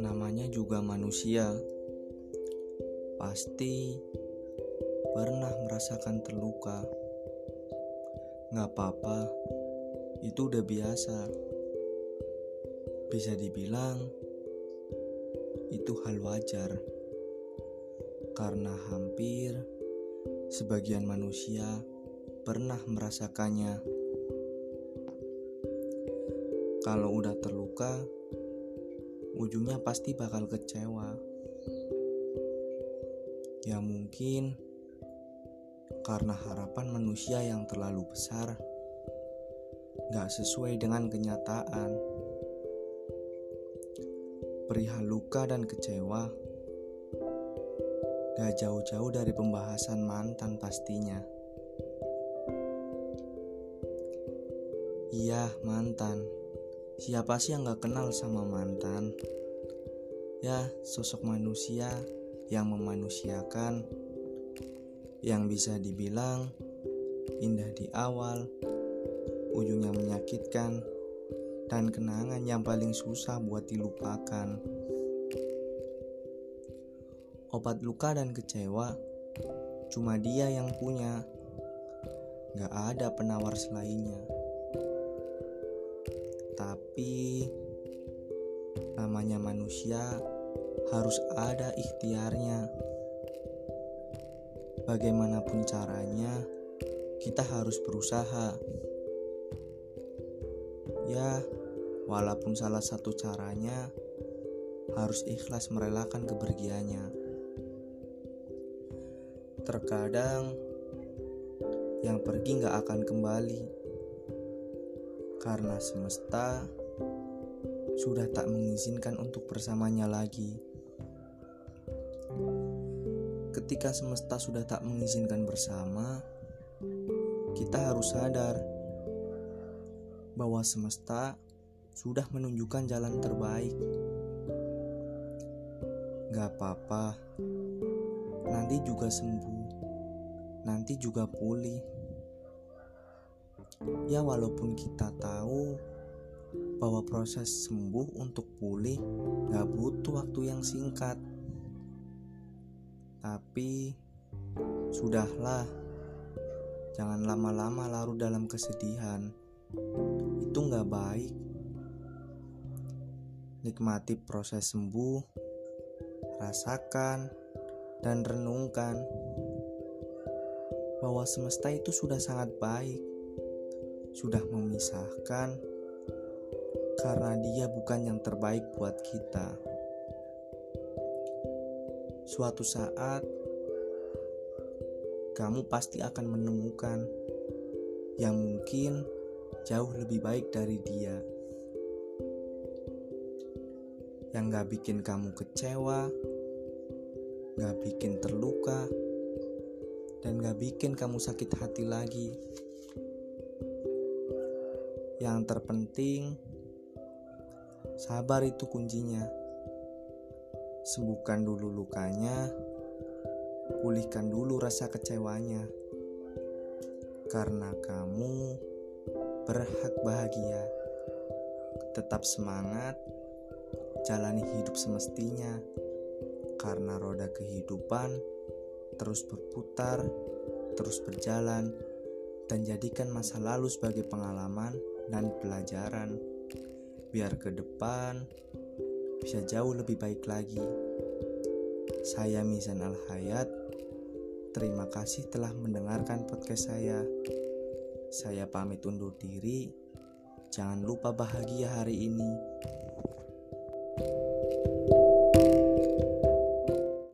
Namanya juga manusia, pasti pernah merasakan terluka. Gak apa-apa, itu udah biasa. Bisa dibilang itu hal wajar, karena hampir sebagian manusia pernah merasakannya. Kalau udah terluka, ujungnya pasti bakal kecewa. Ya mungkin karena harapan manusia yang terlalu besar gak sesuai dengan kenyataan. Perihal luka dan kecewa gak jauh-jauh dari pembahasan mantan pastinya. Iya, mantan. Siapa sih yang gak kenal sama mantan? Ya, sosok manusia yang memanusiakan, yang bisa dibilang indah di awal, ujungnya menyakitkan, dan kenangan yang paling susah buat dilupakan. Obat luka dan kecewa cuma dia yang punya, gak ada penawar selainnya. Tapi namanya manusia harus ada ikhtiarnya. Bagaimanapun caranya, kita harus berusaha. Ya, walaupun salah satu caranya harus ikhlas merelakan kepergiannya. Terkadang yang pergi gak akan kembali karena semesta sudah tak mengizinkan untuk bersamanya lagi. Ketika semesta sudah tak mengizinkan bersama, kita harus sadar bahwa semesta sudah menunjukkan jalan terbaik. Gak apa-apa, nanti juga sembuh, nanti juga pulih. Ya, walaupun kita tahu bahwa proses sembuh untuk pulih gak butuh waktu yang singkat, tapi sudahlah, jangan lama-lama larut dalam kesedihan. Itu gak baik. Nikmati proses sembuh, rasakan, dan renungkan bahwa semesta itu sudah sangat baik, sudah memisahkan karena dia bukan yang terbaik buat kita. Suatu saat, kamu pasti akan menemukan yang mungkin jauh lebih baik dari dia, yang gak bikin kamu kecewa gak bikin terluka, dan gak bikin kamu sakit hati lagi. Yang terpenting, sabar itu kuncinya. Sembuhkan dulu lukanya, pulihkan dulu rasa kecewanya, karena kamu berhak bahagia. Tetap semangat, jalani hidup semestinya karena roda kehidupan terus berputar, terus berjalan, dan jadikan masa lalu sebagai pengalaman dan pelajaran, biar ke depan bisa jauh lebih baik lagi. Saya Mizan Al-Hayat, terima kasih telah mendengarkan podcast saya. Saya pamit undur diri, jangan lupa bahagia hari ini.